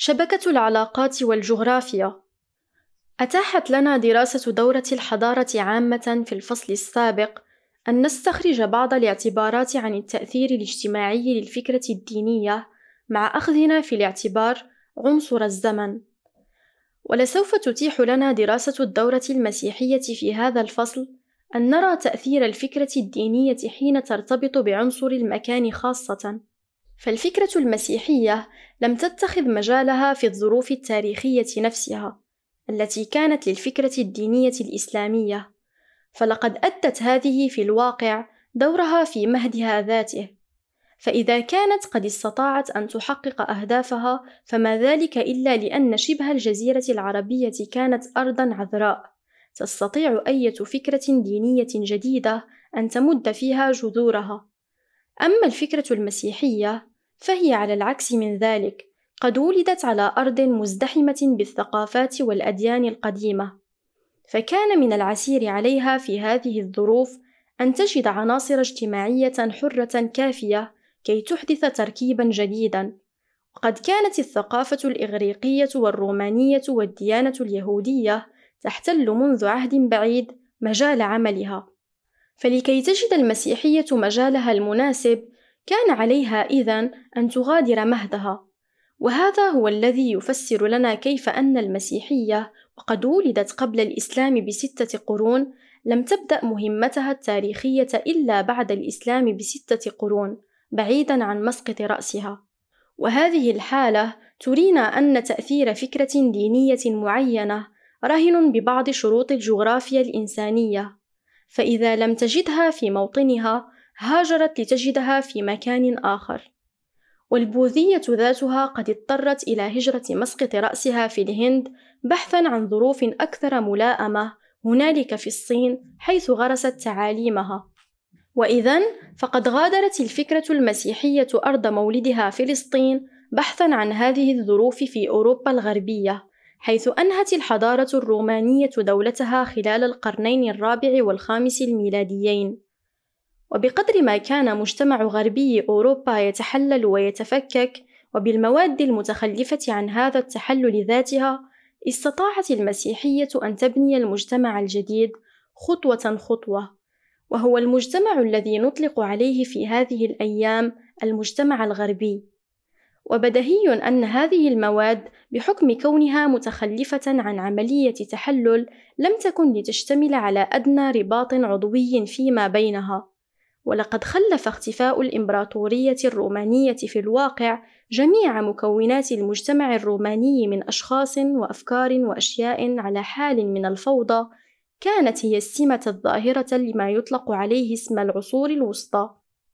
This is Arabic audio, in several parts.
شبكة العلاقات والجغرافيا. أتاحت لنا دراسة دورة الحضارة عامة في الفصل السابق أن نستخرج بعض الاعتبارات عن التأثير الاجتماعي للفكرة الدينية مع أخذنا في الاعتبار عنصر الزمن. ولسوف تتيح لنا دراسة الدورة المسيحية في هذا الفصل أن نرى تأثير الفكرة الدينية حين ترتبط بعنصر المكان خاصة. فالفكرة المسيحية لم تتخذ مجالها في الظروف التاريخية نفسها التي كانت للفكرة الدينية الإسلامية. فلقد أدت هذه في الواقع دورها في مهدها ذاته. فإذا كانت قد استطاعت أن تحقق أهدافها فما ذلك إلا لأن شبه الجزيرة العربية كانت أرضًا عذراء، تستطيع أية فكرة دينية جديدة أن تمد فيها جذورها. أما الفكرة المسيحية فهي على العكس من ذلك، قد ولدت على أرض مزدحمة بالثقافات والأديان القديمة، فكان من العسير عليها في هذه الظروف أن تجد عناصر اجتماعية حرة كافية كي تحدث تركيبا جديدا. وقد كانت الثقافة الإغريقية والرومانية والديانة اليهودية تحتل منذ عهد بعيد مجال عملها. فلكي تجد المسيحية مجالها المناسب كان عليها إذن أن تغادر مهدها. وهذا هو الذي يفسر لنا كيف أن المسيحية وقد ولدت قبل الإسلام بستة قرون لم تبدأ مهمتها التاريخية إلا بعد الإسلام بستة قرون بعيدا عن مسقط رأسها. وهذه الحالة ترينا أن تأثير فكرة دينية معينة رهن ببعض شروط الجغرافيا الإنسانية. فإذا لم تجدها في موطنها هاجرت لتجدها في مكان آخر والبوذية ذاتها قد اضطرت إلى هجرة مسقط رأسها في الهند بحثًا عن ظروف أكثر ملائمة هنالك في الصين حيث غرست تعاليمها وإذا فقد غادرت الفكرة المسيحية أرض مولدها فلسطين بحثًا عن هذه الظروف في أوروبا الغربية، حيث أنهت الحضارة الرومانية دولتها خلال القرنين الرابع والخامس الميلاديين. وبقدر ما كان مجتمع غربي أوروبا يتحلل ويتفكك، وبالمواد المتخلفة عن هذا التحلل ذاتها، استطاعت المسيحية أن تبني المجتمع الجديد خطوة خطوة. وهو المجتمع الذي نطلق عليه في هذه الأيام المجتمع الغربي. وبدهي أن هذه المواد بحكم كونها متخلفة عن عملية تحلل لم تكن لتشتمل على أدنى رباط عضوي فيما بينها. ولقد خلف اختفاء الإمبراطورية الرومانية في الواقع جميع مكونات المجتمع الروماني من أشخاص وأفكار وأشياء على حال من الفوضى كانت هي السمة الظاهرة لما يطلق عليه اسم العصور الوسطى.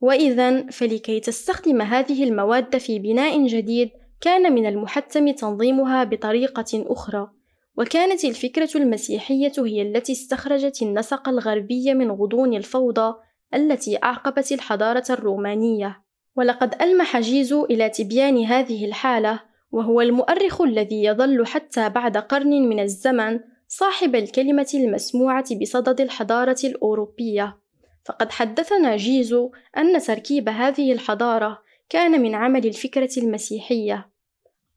وإذا فلكي تستخدم هذه المواد في بناء جديد كان من المحتم تنظيمها بطريقة أخرى وكانت الفكرة المسيحية هي التي استخرجت النسق الغربي من غضون الفوضى التي أعقبت الحضارة الرومانية ولقد ألمح جيزو إلى تبيان هذه الحالة وهو المؤرخ الذي يظل حتى بعد قرن من الزمن صاحب الكلمة المسموعة بصدد الحضارة الأوروبية، فقد حدثنا جيزو أن تركيب هذه الحضارة كان من عمل الفكرة المسيحية.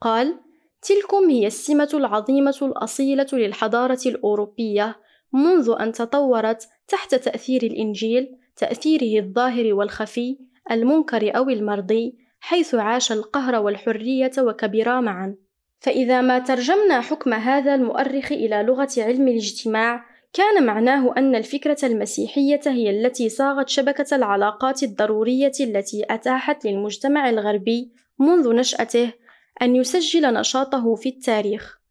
قال: تلكم هي السمة العظيمة الأصيلة للحضارة الأوروبية منذ أن تطورت تحت تأثير الإنجيل، تأثيره الظاهر والخفي، المنكر أو المرضي، حيث عاش القهر والحرية وكبرا معًا. فإذا ما ترجمنا حكم هذا المؤرخ إلى لغة علم الاجتماع كان معناه أن الفكرة المسيحية هي التي صاغت شبكة العلاقات الضرورية التي أتاحت للمجتمع الغربي منذ نشأته أن يسجل نشاطه في التاريخ،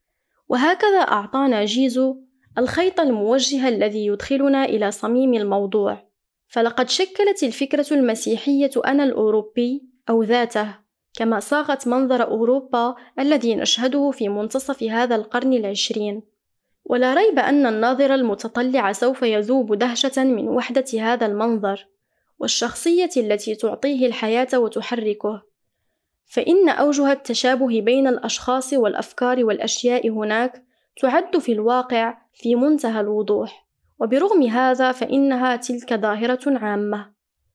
وهكذا أعطانا جيزو الخيط الموجه الذي يدخلنا إلى صميم الموضوع، فلقد شكلت الفكرة المسيحية أنا الأوروبي أو ذاته كما صاغت منظر أوروبا الذي نشهده في منتصف هذا القرن العشرين. ولا ريب أن الناظر المتطلع سوف يذوب دهشة من وحدة هذا المنظر والشخصية التي تعطيه الحياة وتحركه. فإن أوجه التشابه بين الأشخاص والأفكار والأشياء هناك تعد في الواقع في منتهى الوضوح. وبرغم هذا فإنها تلك ظاهرة عامة.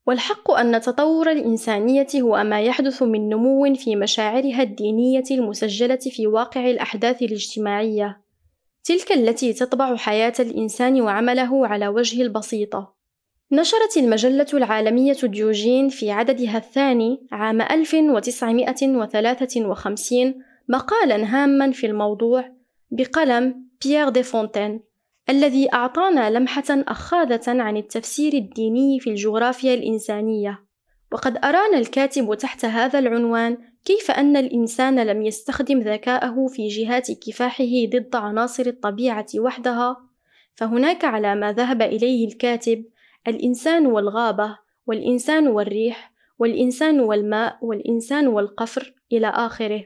والحق أن تطور الإنسانية هو ما يحدث من نمو في مشاعرها الدينية المسجلة في واقع الأحداث الاجتماعية، تلك التي تطبع حياة الإنسان وعمله على وجه البسيطة. نشرت المجلة العالمية ديوجين في عددها الثاني عام 1953 مقالًا هامًا في الموضوع بقلم بيير دي فونتين الذي أعطانا لمحة أخاذة عن التفسير الديني في الجغرافيا الإنسانية. وقد أرانا الكاتب تحت هذا العنوان كيف أن الإنسان لم يستخدم ذكاءه في جهات كفاحه ضد عناصر الطبيعة وحدها. فهناك على ما ذهب إليه الكاتب الإنسان والغابة والإنسان والريح والإنسان والماء والإنسان والقفر إلى آخره.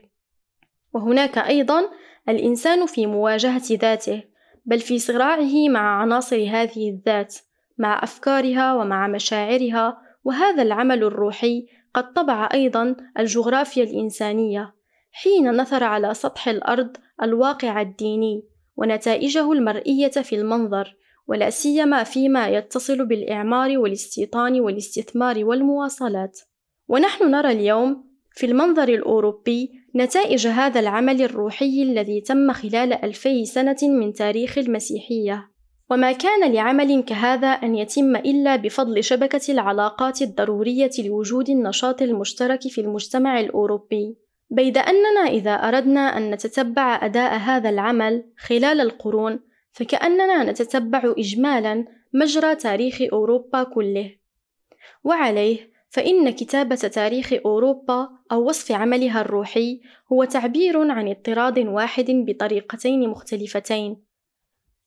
وهناك أيضا الإنسان في مواجهة ذاته بل في صراعه مع عناصر هذه الذات مع أفكارها ومع مشاعرها وهذا العمل الروحي قد طبع أيضا الجغرافيا الإنسانية حين نثر على سطح الأرض الواقع الديني ونتائجه المرئية في المنظر ولا سيما فيما يتصل بالإعمار والاستيطان والاستثمار والمواصلات. ونحن نرى اليوم في المنظر الأوروبي نتائج هذا العمل الروحي الذي تم خلال ألفي سنة من تاريخ المسيحية. وما كان لعمل كهذا أن يتم إلا بفضل شبكة العلاقات الضرورية لوجود النشاط المشترك في المجتمع الأوروبي. بيد أننا إذا أردنا أن نتتبع أداء هذا العمل خلال القرون فكأننا نتتبع إجمالا مجرى تاريخ أوروبا كله. وعليه فإن كتابة تاريخ أوروبا أو وصف عملها الروحي هو تعبير عن اضطراد واحد بطريقتين مختلفتين.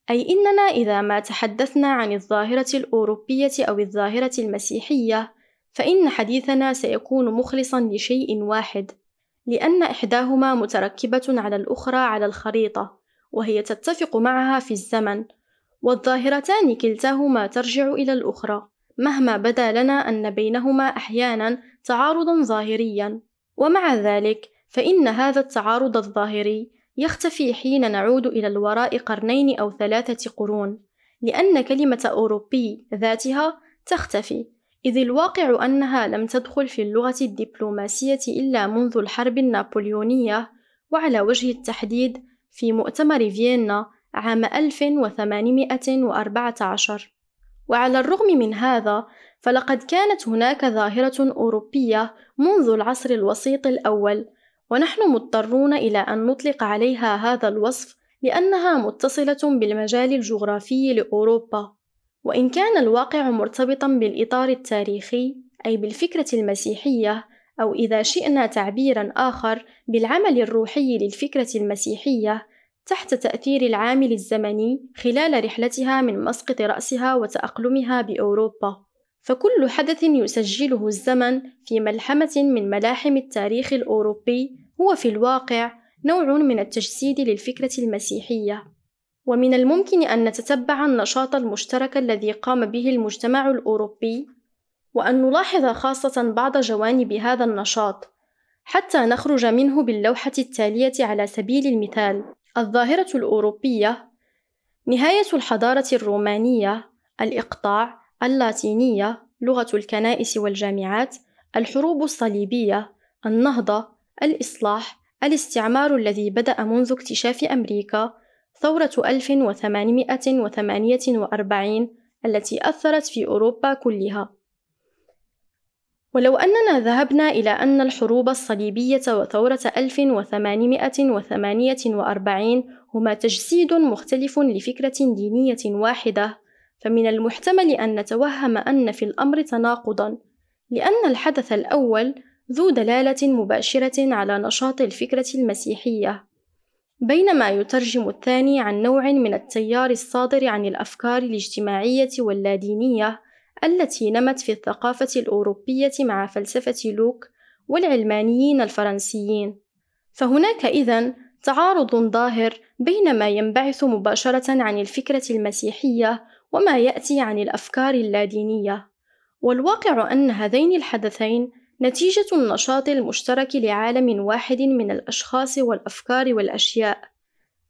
أي إننا إذا ما تحدثنا عن الظاهرة الأوروبية أو الظاهرة المسيحية فإن حديثنا سيكون مخلصا لشيء واحد لأن إحداهما متركبة على الأخرى على الخريطة وهي تتفق معها في الزمن والظاهرتان كلتاهما ترجع إلى الأخرى. مهما بدا لنا أن بينهما أحيانا تعارضا ظاهريا. ومع ذلك فإن هذا التعارض الظاهري يختفي حين نعود إلى الوراء قرنين أو ثلاثة قرون لأن كلمة أوروبي ذاتها تختفي إذ الواقع أنها لم تدخل في اللغة الدبلوماسية إلا منذ الحرب النابليونية وعلى وجه التحديد في مؤتمر فيينا عام 1814 وعلى الرغم من هذا فلقد كانت هناك ظاهرة أوروبية منذ العصر الوسيط الأول ونحن مضطرون إلى أن نطلق عليها هذا الوصف لأنها متصلة بالمجال الجغرافي لأوروبا. وإن كان الواقع مرتبطا بالإطار التاريخي أي بالفكرة المسيحية أو إذا شئنا تعبيرا آخر بالعمل الروحي للفكرة المسيحية تحت تأثير العامل الزمني خلال رحلتها من مسقط رأسها وتأقلمها بأوروبا. فكل حدث يسجله الزمن في ملحمة من ملاحم التاريخ الأوروبي هو في الواقع نوع من التجسيد للفكرة المسيحية. ومن الممكن أن نتتبع النشاط المشترك الذي قام به المجتمع الأوروبي وأن نلاحظ خاصة بعض جوانب هذا النشاط حتى نخرج منه باللوحة التالية على سبيل المثال. الظاهرة الأوروبية نهاية الحضارة الرومانية الإقطاع اللاتينية لغة الكنائس والجامعات الحروب الصليبية النهضة الإصلاح الاستعمار الذي بدأ منذ اكتشاف أمريكا ثورة 1848 التي أثرت في أوروبا كلها. ولو أننا ذهبنا إلى أن الحروب الصليبية وثورة 1848 هما تجسيد مختلف لفكرة دينية واحدة، فمن المحتمل أن نتوهم أن في الأمر تناقضًا، لأن الحدث الأول ذو دلالة مباشرة على نشاط الفكرة المسيحية، بينما يترجم الثاني عن نوع من التيار الصادر عن الأفكار الاجتماعية واللادينية. التي نمت في الثقافة الأوروبية مع فلسفة لوك والعلمانيين الفرنسيين. فهناك إذن تعارض ظاهر بين ما ينبعث مباشرة عن الفكرة المسيحية وما يأتي عن الأفكار اللادينية. والواقع أن هذين الحدثين نتيجة النشاط المشترك لعالم واحد من الأشخاص والأفكار والأشياء.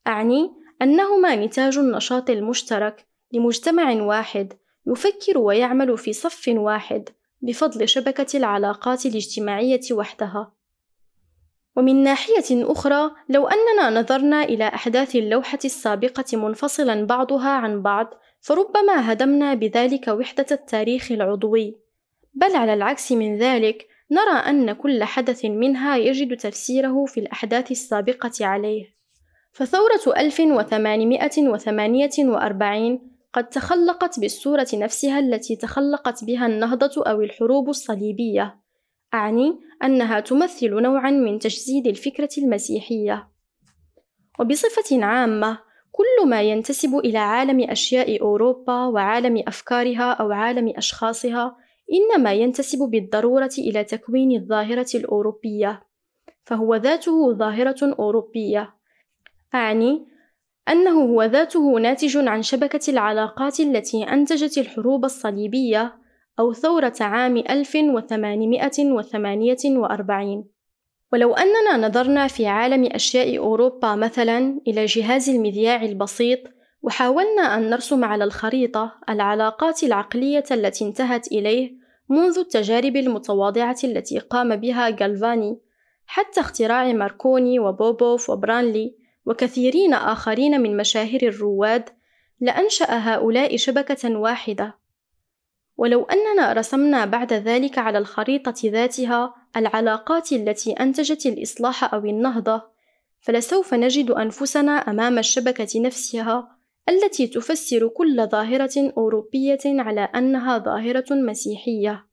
أعني أنهما نتاج النشاط المشترك لمجتمع واحد يفكر ويعمل في صف واحد بفضل شبكة العلاقات الاجتماعية وحدها. ومن ناحية أخرى، لو أننا نظرنا إلى أحداث اللوحة السابقة منفصلاً بعضها عن بعض، فربما هدمنا بذلك وحدة التاريخ العضوي، بل على العكس من ذلك، نرى أن كل حدث منها يجد تفسيره في الأحداث السابقة عليه. فثورة 1848 قد تخلقت بالصورة نفسها التي تخلقت بها النهضة أو الحروب الصليبية، أعني أنها تمثل نوعًا من تجسيد الفكرة المسيحية. وبصفة عامة، كل ما ينتسب إلى عالم أشياء أوروبا وعالم أفكارها أو عالم أشخاصها إنما ينتسب بالضرورة إلى تكوين الظاهرة الأوروبية، فهو ذاته ظاهرة أوروبية، أعني أنه هو ذاته ناتج عن شبكة العلاقات التي أنتجت الحروب الصليبية أو ثورة عام 1848 ولو أننا نظرنا في عالم أشياء أوروبا مثلا إلى جهاز المذياع البسيط وحاولنا أن نرسم على الخريطة العلاقات العقلية التي انتهت إليه منذ التجارب المتواضعة التي قام بها غالفاني حتى اختراع ماركوني وبوبوف وبرانلي وكثيرين آخرين من مشاهير الرواد لأنشأ هؤلاء شبكة واحدة. ولو أننا رسمنا بعد ذلك على الخريطة ذاتها العلاقات التي أنتجت الإصلاح أو النهضة فلسوف نجد أنفسنا أمام الشبكة نفسها التي تفسر كل ظاهرة أوروبية على أنها ظاهرة مسيحية.